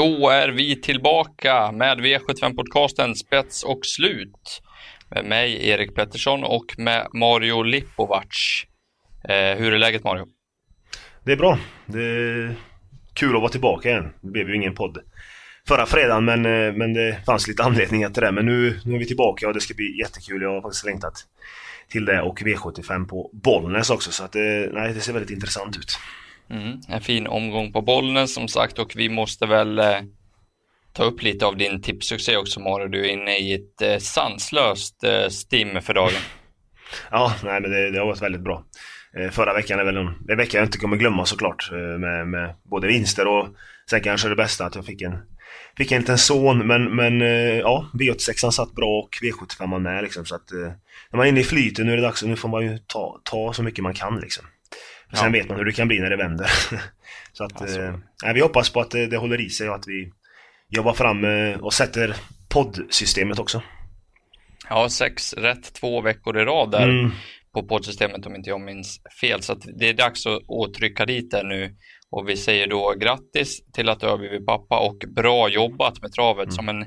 Då är vi tillbaka med V75-podcasten Spets och slut. Med mig, Erik Pettersson och med Mario Lipovac. Eh, hur är läget Mario? Det är bra. Det är kul att vara tillbaka igen. Det blev ju ingen podd förra fredagen men, eh, men det fanns lite anledningar till det. Men nu, nu är vi tillbaka och det ska bli jättekul. Jag har faktiskt längtat till det och V75 på Bollnäs också så att eh, nej, det ser väldigt intressant ut. Mm, en fin omgång på Bollnäs som sagt och vi måste väl eh, ta upp lite av din tipssuccé också Mario. Du är inne i ett eh, sanslöst eh, stim för dagen. Ja, nej men det, det har varit väldigt bra. Eh, förra veckan är väl en, en vecka jag inte kommer glömma såklart. Eh, med, med både vinster och sen kanske det bästa att jag fick en, fick en liten son. Men, men eh, ja, V86 satt bra och V75 med liksom. Så att eh, när man är inne i flyten nu är det dags, nu får man ju ta, ta så mycket man kan liksom. Sen ja. vet man hur det kan bli när det vänder. så att, alltså. eh, vi hoppas på att det, det, håller i sig och att vi jobbar fram eh, och sätter poddsystemet också. Ja, sex rätt två veckor i rad där mm. på poddsystemet om inte jag minns fel. Så det är dags att, att trycka dit det nu. Och vi säger då grattis till att du har blivit pappa och bra jobbat med travet mm. som en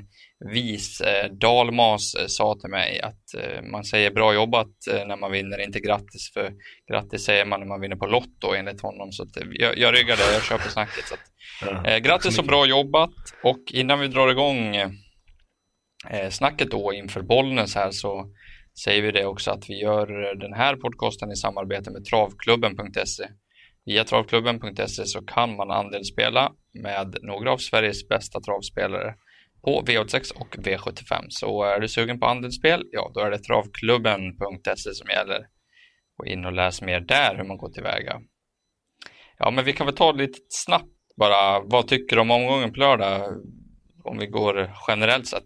vis eh, dalmas eh, sa till mig att eh, man säger bra jobbat eh, när man vinner, inte grattis för grattis säger man när man vinner på Lotto enligt honom. Så att, eh, jag, jag ryggar det, jag köper snacket. Så att, eh, grattis och bra jobbat och innan vi drar igång eh, snacket då inför Bollnäs här så säger vi det också att vi gör den här podcasten i samarbete med travklubben.se. Via travklubben.se så kan man andelsspela med några av Sveriges bästa travspelare på V86 och V75. Så är du sugen på andelsspel, ja då är det travklubben.se som gäller. Gå in och läs mer där hur man går tillväga. Ja, men vi kan väl ta lite snabbt bara. Vad tycker du om omgången på lördag? Om vi går generellt sett.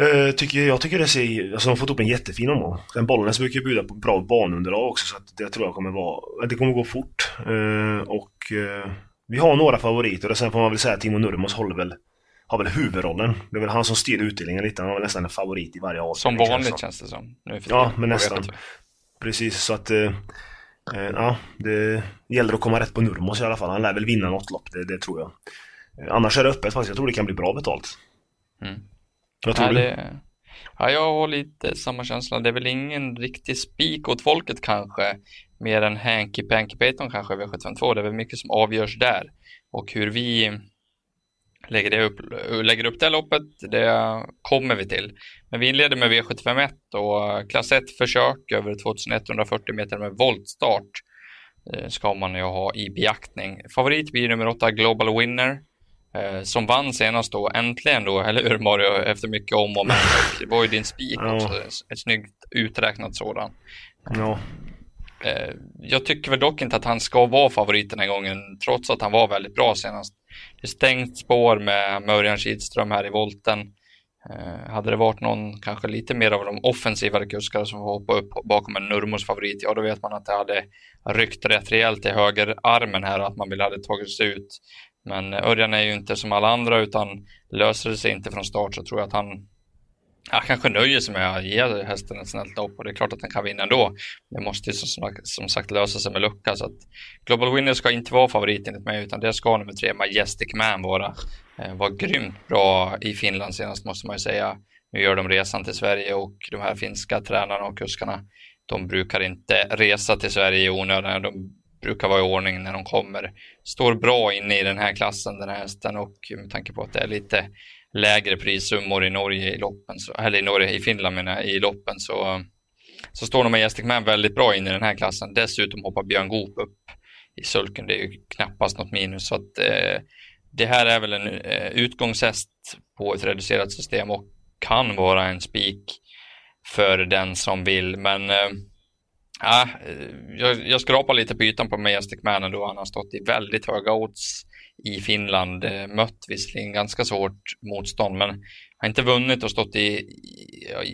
Uh, tycker, jag tycker det ser, alltså de har fått upp en jättefin omgång. Den Bollnäs brukar bjuda på bra banunderlag också så att det tror jag kommer vara, det kommer gå fort. Uh, och uh, vi har några favoriter och sen får man väl säga att Timo Nurmos håller väl har väl huvudrollen. Det är väl han som styr utdelningen lite. Han har väl nästan en favorit i varje avdelning. Som vanligt känns det som. ja, men nästan. Precis, så att... Eh, eh, ja, det gäller att komma rätt på Nurmos i alla fall. Han lär väl vinna något lopp, det, det tror jag. Eh, annars är det öppet faktiskt. Jag tror det kan bli bra betalt. Mm. Vad tror ja, du? Det... Ja, jag har lite samma känsla. Det är väl ingen riktig spik åt folket kanske. Mer än Hanky Panky Payton kanske V752. Det är väl mycket som avgörs där. Och hur vi lägger, det upp, lägger upp det loppet, det kommer vi till. Men vi inleder med V751 och klass 1 försök över 2140 meter med voltstart eh, ska man ju ha i beaktning. Favorit blir nummer 8 Global Winner eh, som vann senast då, äntligen då, eller hur Mario, efter mycket om och men. Det var ju din spik ja. också, ett snyggt uträknat sådan. Ja. Eh, jag tycker väl dock inte att han ska vara favorit den här gången, trots att han var väldigt bra senast. Det är stängt spår med Mörjan Kidström här i volten. Eh, hade det varit någon, kanske lite mer av de offensivare kuskar som hoppar upp bakom en Nurmos favorit, ja då vet man att det hade ryckt rätt rejält i högerarmen här, att man ville hade tagit sig ut. Men Örjan är ju inte som alla andra, utan löser det sig inte från start så tror jag att han han kanske nöjer sig med att ge hästen ett snällt lopp och det är klart att den kan vinna ändå. Det måste ju som, som sagt lösa sig med lucka så att Global Winner ska inte vara favorit enligt mig utan det ska nummer tre Majestic Man vara. Eh, var grymt bra i Finland senast måste man ju säga. Nu gör de resan till Sverige och de här finska tränarna och kuskarna de brukar inte resa till Sverige i onödan. De brukar vara i ordning när de kommer. Står bra inne i den här klassen den här hästen och med tanke på att det är lite lägre prissummor i Norge i loppen, så, eller i Norge, i Finland menar jag, i loppen så, så står nog Majestic Man väldigt bra in i den här klassen. Dessutom hoppar Björn Goop upp i sulken, det är ju knappast något minus. Så att, eh, det här är väl en eh, utgångshäst på ett reducerat system och kan vara en spik för den som vill, men eh, Ja, eh, jag, jag skrapar lite på ytan på Majestic Man ändå. Han har stått i väldigt höga odds i Finland. Eh, mött visserligen ganska svårt motstånd, men har inte vunnit och stått i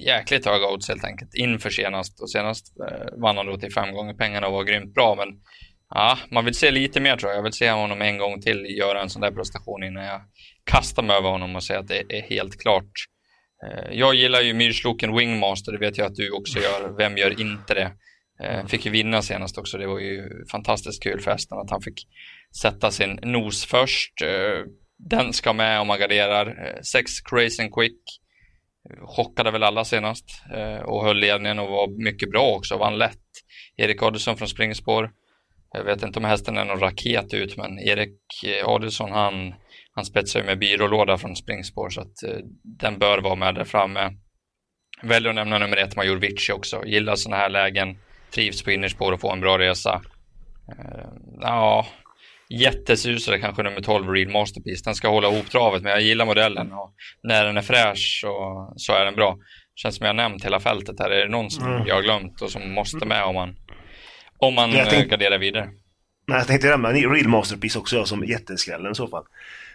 jäkligt höga odds helt enkelt inför senast. Och senast eh, vann han då till fem gånger pengarna och var grymt bra, men ja, man vill se lite mer tror jag. Jag vill se honom en gång till göra en sån där prestation innan jag kastar mig över honom och säger att det är helt klart. Jag gillar ju myrsloken Wingmaster, det vet jag att du också gör. Vem gör inte det? Eh, fick ju vinna senast också, det var ju fantastiskt kul för hästen att han fick sätta sin nos först. Eh, den ska med om man garderar. Eh, sex Crazy and Quick. Chockade väl alla senast och höll ledningen och var mycket bra också, vann lätt. Erik Adelsson från springspår. Jag vet inte om hästen är någon raket ut, men Erik Adelsson han, han spetsar ju med byrålåda från springspår så att den bör vara med där framme. Väljer att nämna nummer ett, Major Vici också. Gillar sådana här lägen trivs på innerspår och får en bra resa. Uh, ja, jättesusare kanske nummer 12 Real Masterpiece. Den ska hålla ihop travet men jag gillar modellen och när den är fräsch så, så är den bra. Känns som jag nämnt hela fältet här. Är det någon som mm. jag har glömt och som måste med om man, om man tänkte, garderar vidare? Nej, jag tänkte nämna Real Masterpiece också som jätteskrällen i så fall.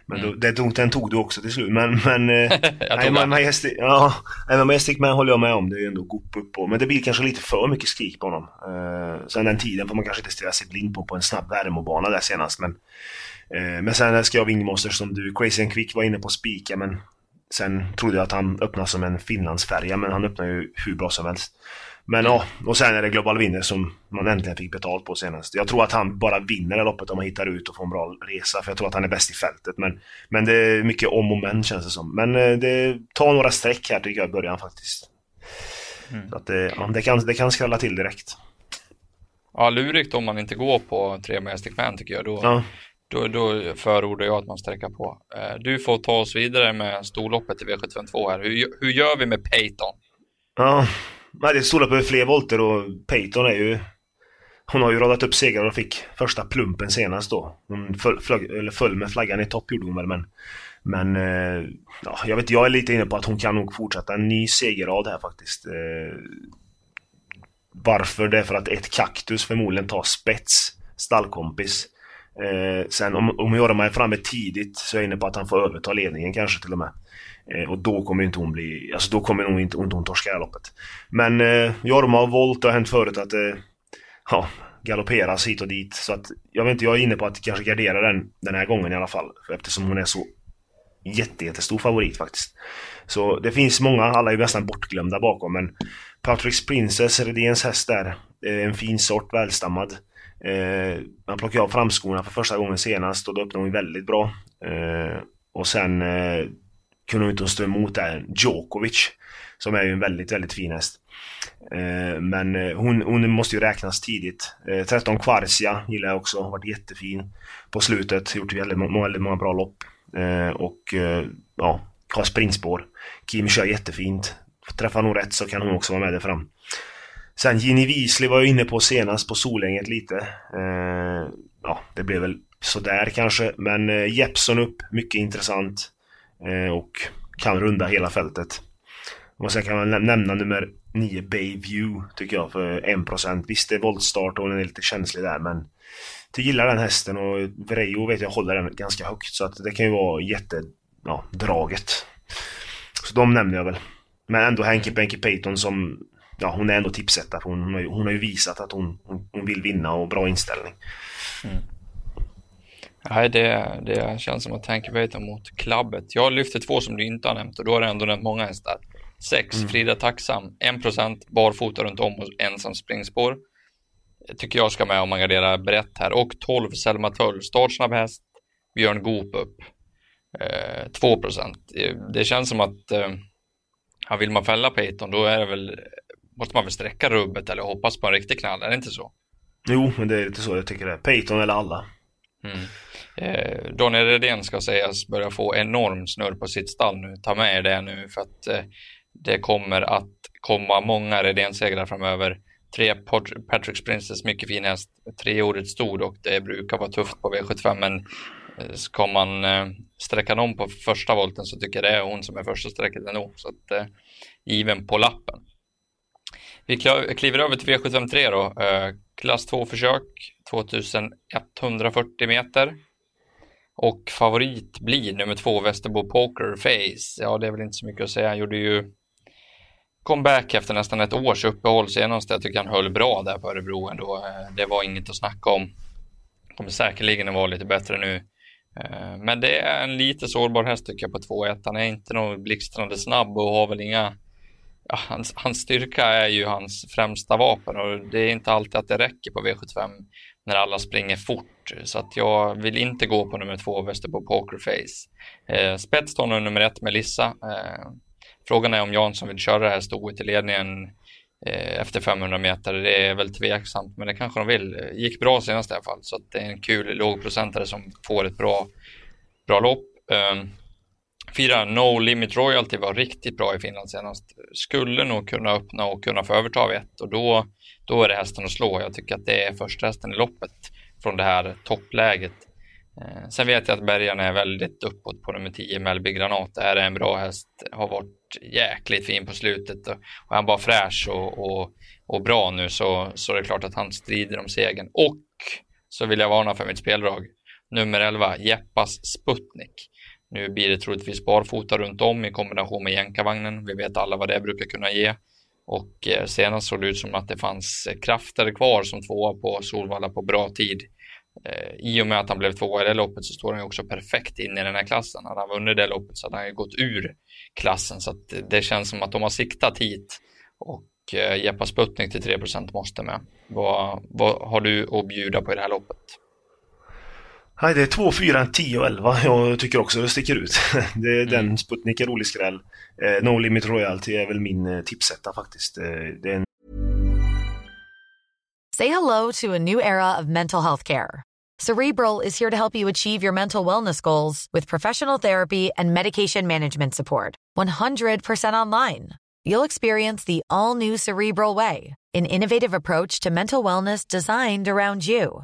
Men mm. då, det, den tog du också till slut. Men, men, eh, men Majestic, ja, Majestic Man håller jag med om. Det är ändå Goop upp på. Men det blir kanske lite för mycket skrik på honom. Uh, sen den tiden får man kanske inte stirra sig blind på på en snabb värmebana där senast. Men, uh, men sen ska jag Wingmaster som du, Crazy and Quick var inne på spika men sen trodde jag att han öppnade som en Finlandsfärja men han öppnar ju hur bra som helst. Men ja, och sen är det Global Winner som man äntligen fick betalt på senast. Jag tror att han bara vinner det loppet om han hittar ut och får en bra resa. För jag tror att han är bäst i fältet. Men, men det är mycket om och men känns det som. Men eh, det tar några streck här tycker jag i början faktiskt. Mm. Så att det, ja, det, kan, det kan skrälla till direkt. Ja, lurigt om man inte går på tre Majestic Man tycker jag. Då, ja. då, då förordar jag att man sträcker på. Eh, du får ta oss vidare med storloppet i V752 här. Hur, hur gör vi med Peyton? Ja, Nej, det stod över fler volter och Peyton är ju... Hon har ju radat upp segrar och fick första plumpen senast då. Hon föll, flög, eller föll med flaggan i topp gjorde hon väl men... Men... Eh, ja, jag vet jag är lite inne på att hon kan nog fortsätta en ny segerrad här faktiskt. Eh, varför? Det är för att ett kaktus förmodligen tar spets. Stallkompis. Eh, sen om, om Jorma är framme tidigt så är jag inne på att han får överta ledningen kanske till och med. Eh, och då kommer inte hon bli... Alltså då kommer nog inte, inte hon torska det här loppet. Men eh, Jorma och Volt har hänt förut att eh, ja, galopperas hit och dit. Så att jag vet inte, jag är inne på att kanske gardera den den här gången i alla fall. Eftersom hon är så jätte, jättestor favorit faktiskt. Så det finns många, alla är ju nästan bortglömda bakom men Patricks Princess, Redéns häst där, eh, en fin sort, välstammad. Eh, han plockade av framskorna för första gången senast och då öppnade hon väldigt bra. Eh, och sen eh, kunde hon inte stå emot där. Djokovic. Som är ju en väldigt, väldigt fin häst. Eh, men eh, hon, hon måste ju räknas tidigt. 13 eh, Kvarsia gillar jag också. Har varit jättefin på slutet. Gjort väldigt, många, väldigt många bra lopp. Eh, och ja, har springspår. Kim kör jättefint. Träffar nog rätt så kan hon också vara med där fram. Sen Ginny Wisley var jag inne på senast på Solänget lite. Ja, det blev väl sådär kanske. Men Jeppson upp, mycket intressant. Eh, och kan runda hela fältet. Och sen kan man nämna nummer 9 Bayview tycker jag för 1%. Visst det är voltstart och den är lite känslig där men jag gillar den hästen och Vrejo vet jag håller den ganska högt så att det kan ju vara jättedraget. Ja, så de nämner jag väl. Men ändå Henke Benke Payton som Ja hon är ändå tipsetta för hon, hon, har, ju, hon har ju visat att hon, hon, hon vill vinna och bra inställning. Mm. Nej, det, det känns som att tankerbeta mot klabbet. Jag lyfter två som du inte har nämnt och då har du ändå nämnt många hästar. 6. Mm. Frida Tacksam, 1% barfota runt om och ensam springspår. Tycker jag ska med om man garderar brett här. Och 12 Selma Tull, startsnabb häst, Björn Goop upp. Eh, 2%. Det, det känns som att eh, vill man fälla Peyton då är det väl, måste man väl sträcka rubbet eller hoppas på en riktig knall, är det inte så? Jo, men det är lite så jag tycker det. Peyton eller alla. Mm. Eh, Daniel Redén ska sägas börja få enorm snurr på sitt stall nu. Ta med er det nu för att eh, det kommer att komma många Redén-segrar framöver. Tre Patricks Princess, mycket fin häst, treårigt stod och det brukar vara tufft på V75 men eh, ska man eh, sträcka någon på första volten så tycker jag det är hon som är första strecket ändå. Så att eh, given på lappen. Vi kliver över till V753 då. Eh, klass 2 försök, 2140 meter. Och favorit blir nummer två Västerbo Poker Face. Ja, det är väl inte så mycket att säga. Han gjorde ju comeback efter nästan ett års uppehåll senast. Jag tycker han höll bra där på Örebro ändå. Eh, det var inget att snacka om. Kommer säkerligen att vara lite bättre nu. Eh, men det är en lite sårbar häst tycker jag på 2-1. Han är inte någon blixtrande snabb och har väl inga ja, hans, hans styrka är ju hans främsta vapen och det är inte alltid att det räcker på V75 när alla springer fort. Så att jag vill inte gå på nummer två, Västerbo Pokerface. Eh, spets tar nummer ett, Melissa. Eh, frågan är om Jansson vill köra det här stoet i ledningen eh, efter 500 meter. Det är väl tveksamt, men det kanske de vill. Eh, gick bra senast i alla fall, så att det är en kul lågprocentare som får ett bra, bra lopp. Eh, Fyra, No Limit Royalty var riktigt bra i Finland senast. Skulle nog kunna öppna och kunna få överta ett och då, då är det hästen att slå. Jag tycker att det är första hästen i loppet från det här toppläget. Eh, sen vet jag att Bergarna är väldigt uppåt på nummer 10, Melby Granat. Det här är en bra häst, har varit jäkligt fin på slutet och, och han bara fräsch och, och, och bra nu så, så det är klart att han strider om segern. Och så vill jag varna för mitt speldrag. Nummer 11, Jeppas Sputnik. Nu blir det troligtvis barfota runt om i kombination med jänkarvagnen. Vi vet alla vad det brukar kunna ge. Och eh, senast såg det ut som att det fanns eh, krafter kvar som tvåa på Solvalla på bra tid. Eh, I och med att han blev tvåa i det loppet så står han ju också perfekt in i den här klassen. Hade han vunnit det loppet så hade han ju gått ur klassen. Så att det känns som att de har siktat hit. Och Jeppa Sputnik till 3 måste med. Vad, vad har du att bjuda på i det här loppet? Nej, det är 2, 4, 10 och 11. Jag tycker också det sticker ut. det är mm. Den Sputnik är rolig skräll. Eh, no Limit Royalty är väl min eh, tipsetta faktiskt. Eh, det är en... Say hello to a new era of mental health care. Cerebral is here to help you achieve your mental wellness goals with professional therapy and medication management support. 100% online. You'll experience the all new Cerebral Way, an innovative approach to mental wellness designed around you.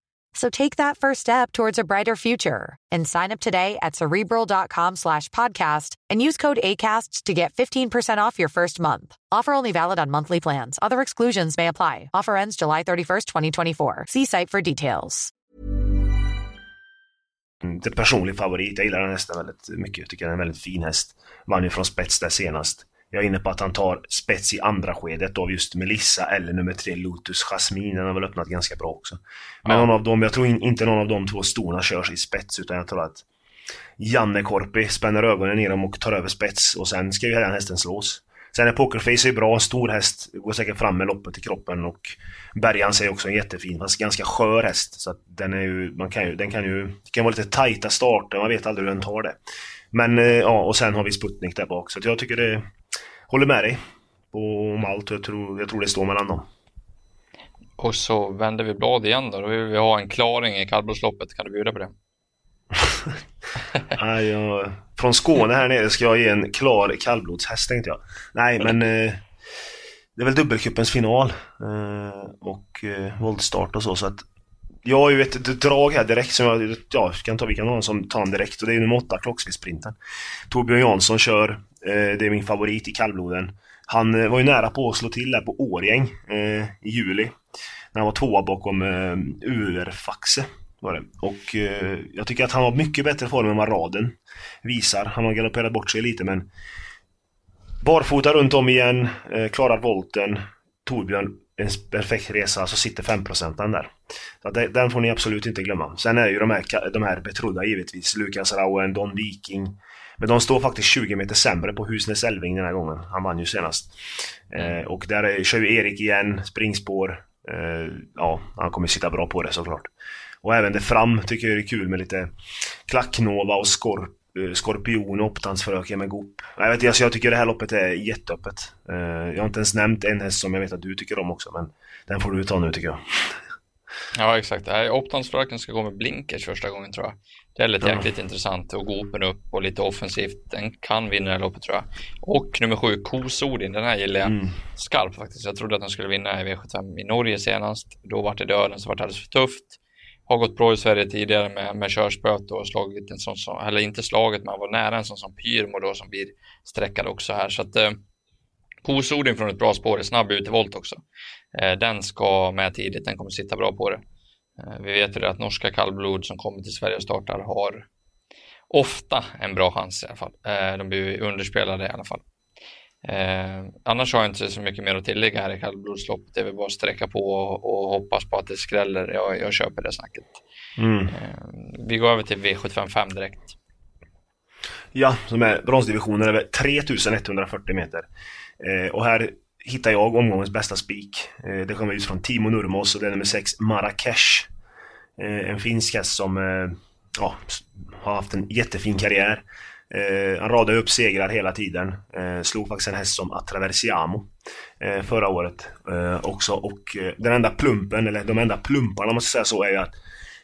So take that first step towards a brighter future and sign up today at cerebral.com slash podcast and use code ACasts to get 15% off your first month. Offer only valid on monthly plans. Other exclusions may apply. Offer ends July 31st, 2024. See site for details. Mm, det är personlig favorit. Jag gillar den hästen väldigt mycket. Jag tycker den är en väldigt fin häst. Vann ju från spets där senast. Jag är inne på att han tar spets i andra skedet av just Melissa eller nummer tre Lotus Jasmine. Den har väl öppnat ganska bra också. Men ja. någon av dem, jag tror inte någon av de två storna körs i spets utan jag tror att Janne Korpi spänner ögonen i dem och tar över spets och sen ska ju den hästen slås. Sen är Pokerface är bra, stor häst, går säkert fram med loppet i kroppen och Bergan är också en jättefin, fast ganska skör häst. Så att den är ju, man kan ju, den kan ju, det kan vara lite tajta starter, man vet aldrig hur den tar det. Men eh, ja, och sen har vi Sputnik där bak, så jag tycker det håller med dig om allt. Jag tror, jag tror det står mellan dem. Och så vänder vi blad igen då. Då vill vi ha en klaring i kallblodsloppet. Kan du bjuda på det? Nej, jag, från Skåne här nere ska jag ge en klar kallblodshäst tänkte jag. Nej, men eh, det är väl dubbelcupens final eh, och eh, voltstart och så. så att jag har ju ett drag här direkt som jag ja, kan ta, vi kan ha en som tar en direkt och det är nummer 8, Klocksvisprinten. Torbjörn Jansson kör, eh, det är min favorit i kallbloden. Han eh, var ju nära på att slå till där på Årgäng eh, i juli. När han var tvåa bakom eh, Urfaxe. Var det. Och eh, jag tycker att han har mycket bättre form än vad raden visar. Han har galopperat bort sig lite men Barfota runt om igen, eh, klarar volten. Torbjörn en perfekt resa så sitter 5% där. Så den får ni absolut inte glömma. Sen är det ju de här, de här betrodda givetvis. Lukas Rauen, Don Viking. Men de står faktiskt 20 meter sämre på Husnäs Elving den här gången. Han vann ju senast. Mm. Eh, och där är, kör ju Erik igen, springspår. Eh, ja, han kommer sitta bra på det såklart. Och även det fram tycker jag är kul med lite Klacknova och Skorp Skorpion och Optansfröken med Goop. Jag, vet, alltså jag tycker det här loppet är jätteöppet. Eh, jag har inte ens nämnt en häst som jag vet att du tycker om också, men den får du ta nu tycker jag. Ja, exakt. Optansfröken ska gå med blinkers första gången tror jag. Det är lite ja. jäkligt intressant och Goopen upp och lite offensivt. Den kan vinna det här loppet tror jag. Och nummer sju, Kosodin, den här gillar jag mm. skarpt faktiskt. Jag trodde att den skulle vinna i V75 i Norge senast. Då var det döden så var det alldeles för tufft har gått bra i Sverige tidigare med, med körspöt och slagit en sån som, eller inte slagit, men var nära en sån som Pyrmo då som blir sträckad också här. Så att eh, Kosodin från ett bra spår är snabb ut i volt också. Eh, den ska med tidigt, den kommer sitta bra på det. Eh, vi vet ju att norska kallblod som kommer till Sverige och startar har ofta en bra chans i alla fall. Eh, de blir underspelade i alla fall. Eh, annars har jag inte så mycket mer att tillägga här i kallblodsloppet. Det är väl bara att sträcka på och, och hoppas på att det skräller. Jag, jag köper det snacket. Mm. Eh, vi går över till V755 direkt. Ja, som är bronsdivisionen över 3140 meter. Eh, och här hittar jag omgångens bästa spik. Eh, det kommer ut från Timo Nurmos och det är nummer 6 Marrakesh. Eh, en finsk häst som eh, ja, har haft en jättefin karriär. Eh, han radade upp segrar hela tiden. Eh, slog faktiskt en häst som Attraversiamo eh, förra året eh, också. Och eh, den enda plumpen, eller de enda plumparna om man ska säga så, är ju att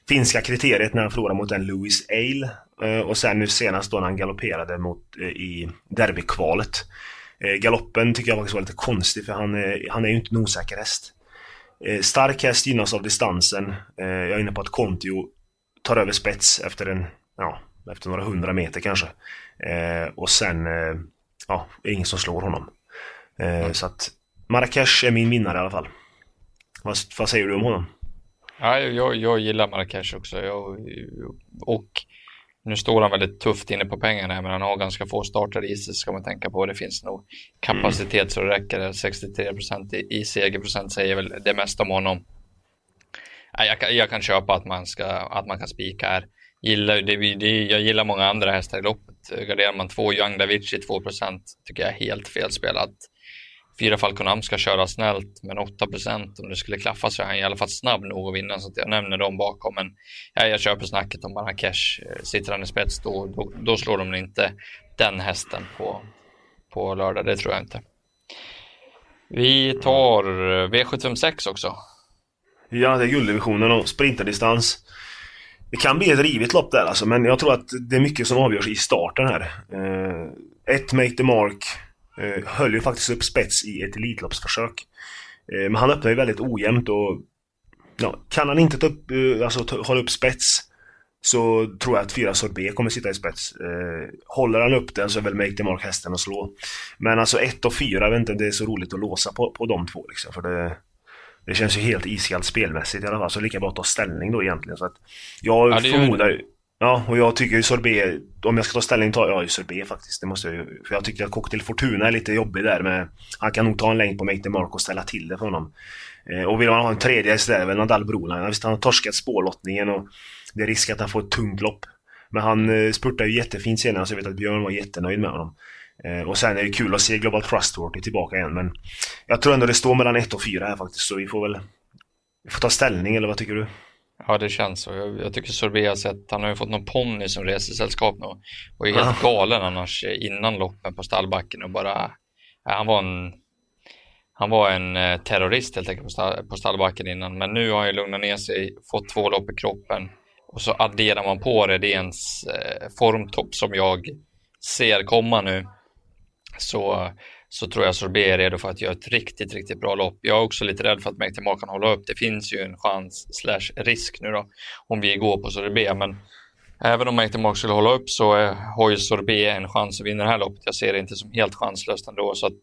finska kriteriet när han förlorade mot en Louis Ale eh, och sen nu senast då när han galopperade mot, eh, i derbykvalet. Eh, galoppen tycker jag faktiskt var lite konstig för han, eh, han är ju inte en osäker häst. Stark häst gynnas av distansen. Jag är inne på att Kontio tar över spets efter en, ja, efter några hundra meter kanske. Eh, och sen, eh, ja, ingen som slår honom. Eh, mm. Så att Marrakesh är min vinnare i alla fall. Vad, vad säger du om honom? Ja, jag, jag gillar Marrakesh också. Jag, och nu står han väldigt tufft inne på pengarna, men han har ganska få starter i sig ska man tänka på. Det finns nog kapacitet mm. så det räcker. 63 procent i, i segerprocent säger väl det mesta om honom. Jag, jag, kan köpa att man, ska, att man kan spika här gillar, det, det, jag gillar många andra hästar i loppet. Garderar man två Young Davici 2% tycker jag är helt felspelat. Fyra Falconam ska köra snällt, men 8% om det skulle klaffa så är han i alla fall snabb nog att vinna, så att jag nämner dem bakom. Men ja, jag köper snacket om Marrakesh. Eh, sitter han i spets, då, då, då slår de inte den hästen på, på lördag. Det tror jag inte. Vi tar V756 också. Ja, det är gulddivisionen och sprinterdistans. Det kan bli ett rivigt lopp där alltså, men jag tror att det är mycket som avgörs i starten här. Eh, ett Make the Mark eh, höll ju faktiskt upp spets i ett Elitloppsförsök. Eh, men han öppnar ju väldigt ojämnt och ja, kan han inte ta upp, eh, alltså, hålla upp spets så tror jag att 4 Sorbet kommer sitta i spets. Eh, håller han upp den så är väl Make the Mark hästen att slå. Men alltså 1 och 4, jag vet inte, det är så roligt att låsa på, på de två liksom. För det, det känns ju helt iskallt spelmässigt i alla fall, så lika bra att ta ställning då egentligen. Så att jag ja, förmodar ju... Ja, och jag tycker ju sorbet, om jag ska ta ställning tar jag ju sorbet faktiskt. Det måste jag ju. För jag tycker att Cocktail Fortuna är lite jobbig där med... Han kan nog ta en längd på Make the Mark och ställa till det för honom. Eh, och vill man ha en tredje häst där, väl Nadal Broline. Visst, han har torskat spårlottningen och det är risk att han får ett tungt lopp. Men han eh, spurtar ju jättefint senare, så jag vet att Björn var jättenöjd med honom. Eh, och sen är det kul att se Global Trustworthy tillbaka igen, men jag tror ändå det står mellan 1 och 4 här faktiskt, så vi får väl vi får ta ställning, eller vad tycker du? Ja, det känns så. Jag, jag tycker Sorbet har sett, han har ju fått någon ponny som resesällskap nu och är helt ja. galen annars innan loppen på stallbacken och bara, ja, han var en han var en eh, terrorist helt enkelt på stallbacken innan, men nu har han ju lugnat ner sig, fått två lopp i kroppen och så adderar man på Redéns eh, formtopp som jag ser komma nu så, så tror jag Sorbet är redo för att göra ett riktigt, riktigt bra lopp. Jag är också lite rädd för att Mektemar kan hålla upp. Det finns ju en chans slash risk nu då om vi går på Sorbet, men även om Mektemar skulle hålla upp så är, har ju Sorbet en chans att vinna det här loppet. Jag ser det inte som helt chanslöst ändå, så att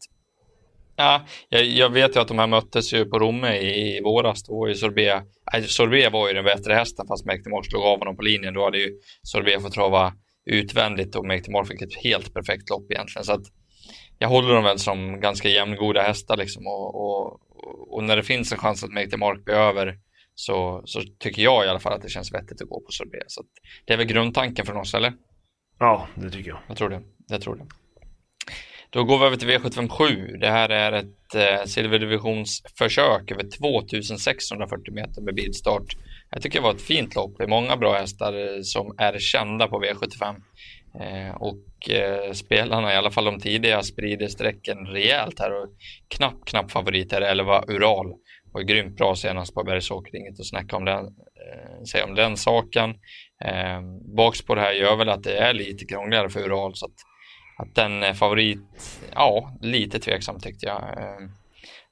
Ja, jag, jag, vet ju att de här möttes ju på Romme i, i våras. Då var ju Sorbet, äh, Sorbet var ju den bättre hästen fast Mektemar slog av honom på linjen. Då hade ju Sorbet fått trava utvändigt och Mäktig Tomorrow fick ett helt perfekt lopp egentligen. Så att jag håller dem väl som ganska jämngoda hästar liksom och, och, och när det finns en chans att Make the Mark blir över så, så tycker jag i alla fall att det känns vettigt att gå på Sorbet. Så det är väl grundtanken från oss, eller? Ja, det tycker jag. Jag tror det. Jag tror det. Då går vi över till V757. Det här är ett eh, silverdivisionsförsök över 2640 meter med bilstart. Jag tycker det var ett fint lopp. Det är många bra hästar eh, som är kända på V75. Eh, och eh, spelarna, i alla fall de tidiga, sprider sträcken rejält här och knapp, knapp favorit är 11 Ural. Var grymt bra senast på Bergsåker, inget att snacka om den, eh, säga om den saken. Bakspår här gör väl att det är lite krångligare för Ural så att att den är favorit, ja, lite tveksam tyckte jag.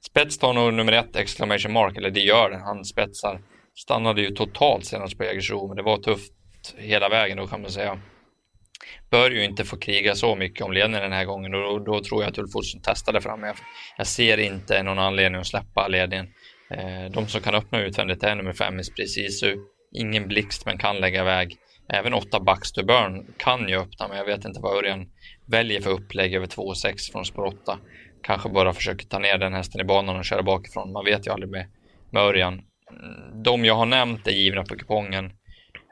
Spets tar nog nummer ett, exclamation mark, eller det gör den. Han spetsar. Stannade ju totalt senast på Jägersro, men det var tufft hela vägen då kan man säga. Bör ju inte få kriga så mycket om ledningen den här gången och då, då tror jag att Ulf Olsson testade fram. Jag, jag ser inte någon anledning att släppa ledningen. Eh, de som kan öppna utvändigt är nummer 5 Precisu. Ingen blixt men kan lägga iväg. Även 8 Baxter Burn kan ju öppna men jag vet inte vad Örjan väljer för upplägg över 2,6 från spår 8. Kanske bara försöker ta ner den hästen i banan och köra bakifrån. Man vet ju aldrig med, med Örjan. De jag har nämnt är givna på kupongen.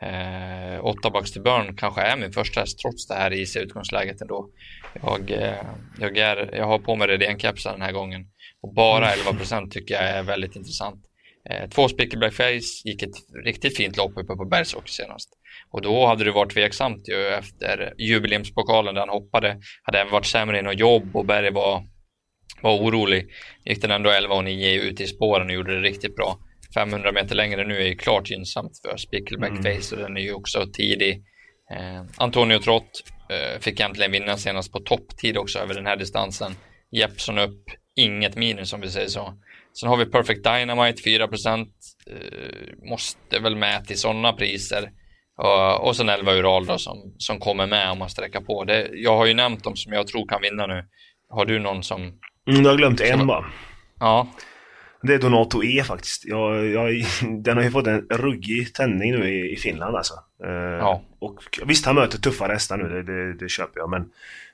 Eh, 8 Baxter Burn kanske är min första häst trots det här isiga utgångsläget ändå. Jag, eh, jag, är, jag har på mig Redén-kepsen den här gången och bara 11 procent tycker jag är väldigt intressant. Eh, två Spicker Black Face gick ett riktigt fint lopp uppe på Bergsåker senast. Och då hade det varit tveksamt ju efter jubileumspokalen där han hoppade. Hade även varit sämre i något jobb och Berg var, var orolig. Gick den ändå 11 och 9 ut i spåren och gjorde det riktigt bra. 500 meter längre nu är ju klart gynnsamt för Spickleback mm. Face och den är ju också tidig. Eh, Antonio Trott eh, fick äntligen vinna senast på topptid också över den här distansen. Jeppson upp, inget minus om vi säger så. Sen har vi Perfect Dynamite 4 eh, måste väl med till sådana priser. Uh, och sen 11 Ural då som, som kommer med om man sträcker på. Det, jag har ju nämnt dem som jag tror kan vinna nu. Har du någon som... Mm, jag har glömt en bara. Ja. Det är Donato E faktiskt. Jag, jag, den har ju fått en ruggig tändning nu i, i Finland alltså. Uh, ja. Och visst, han möter tuffa hästar nu, det, det, det, köper jag. Men,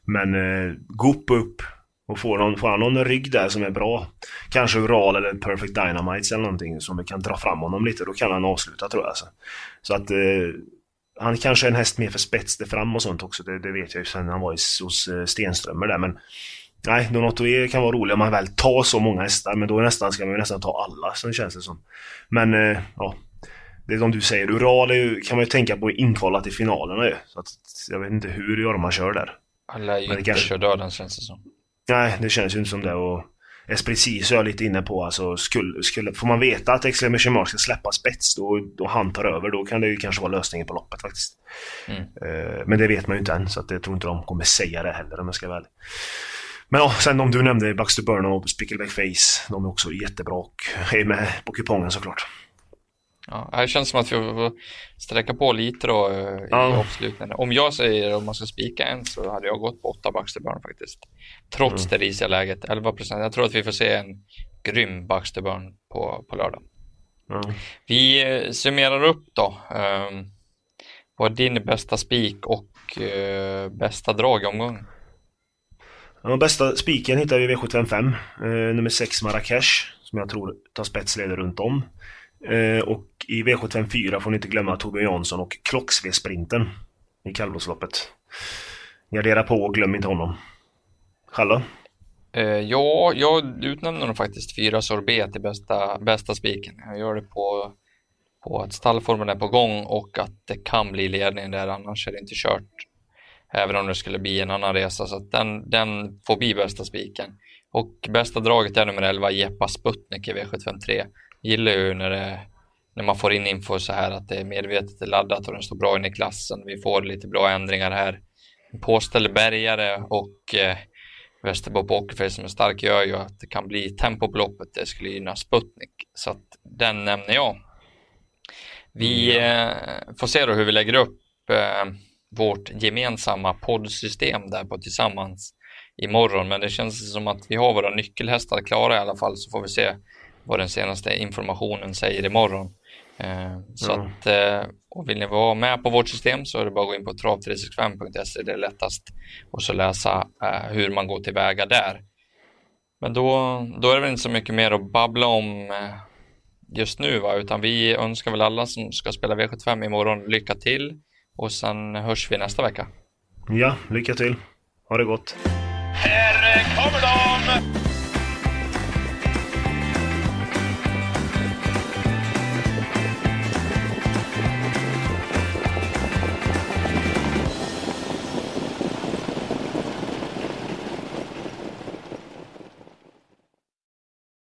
men uh, Goop upp och får, någon, får han någon rygg där som är bra, kanske Ural eller Perfect Dynamites eller någonting som vi kan dra fram honom lite, då kan han avsluta tror jag. Alltså. Så att eh, han kanske är en häst mer för spets fram och sånt också, det, det vet jag ju sen han var hos eh, Stenströmer där. Men nej, Donato E kan vara rolig om man väl tar så många hästar, men då nästan ska man ju nästan ta alla, sen känns det som. Men eh, ja, det är som du säger, Ural ju, kan man ju tänka på inkvalat till finalerna ju. Så att, jag vet inte hur Jorma kör där. Alla är ju inte kanske... kör döden känns det som. Nej, det känns ju inte som det. Och Esprit så är jag lite inne på. Alltså, skulle, skulle, får man veta att Exclamation Mark ska släppa spets då, då han tar över, då kan det ju kanske vara lösningen på loppet faktiskt. Mm. Uh, men det vet man ju inte än, så att jag tror inte de kommer säga det heller om jag ska vara ärlig. Men ja, sen om du nämnde Baxter Burn och Spickleback Face. De är också jättebra och är med på kupongen såklart. Ja, det känns som att vi får sträcka på lite då eh, i ja. avslutningen. Om jag säger om man ska spika en så hade jag gått på 8 Baxterburn faktiskt. Trots mm. det risiga läget, 11 procent. Jag tror att vi får se en grym Baxterburn på, på lördag. Mm. Vi eh, summerar upp då. Um, vad är din bästa spik och uh, bästa drag i omgången? Ja, bästa spiken hittar vi i V755. eh, nummer 6 Marrakesh. Som jag tror tar spetsleder runt om. Eh, och i V754 får ni inte glömma Torbjörn Jansson och Klocksve-sprinten i kallblodsloppet. Gardera på och glöm inte honom. Hallå? Eh, ja, jag utnämner nog faktiskt fyra sorbet till bästa, bästa spiken. Jag gör det på, på att stallformen är på gång och att det kan bli ledning där, annars är det inte kört. Även om det skulle bli en annan resa, så den, den får bli bästa spiken. Och bästa draget är nummer 11, Jeppa Sputnik i V753 gillar ju när, det, när man får in info så här att det är medvetet laddat och den står bra in i klassen. Vi får lite bra ändringar här. Påställd bärgare och eh, Västerbo Pokerface som är stark gör ju att det kan bli tempo på loppet. Det skulle gynna Sputnik. Så att den nämner jag. Vi eh, får se då hur vi lägger upp eh, vårt gemensamma poddsystem där på Tillsammans imorgon. Men det känns som att vi har våra nyckelhästar klara i alla fall så får vi se vad den senaste informationen säger imorgon. Eh, så mm. att, eh, och vill ni vara med på vårt system så är det bara att gå in på trav365.se, det är lättast och så läsa eh, hur man går tillväga där. Men då, då är det väl inte så mycket mer att babbla om just nu, va? utan vi önskar väl alla som ska spela V75 imorgon lycka till och sen hörs vi nästa vecka. Ja, lycka till. Ha det gott. Här kommer de!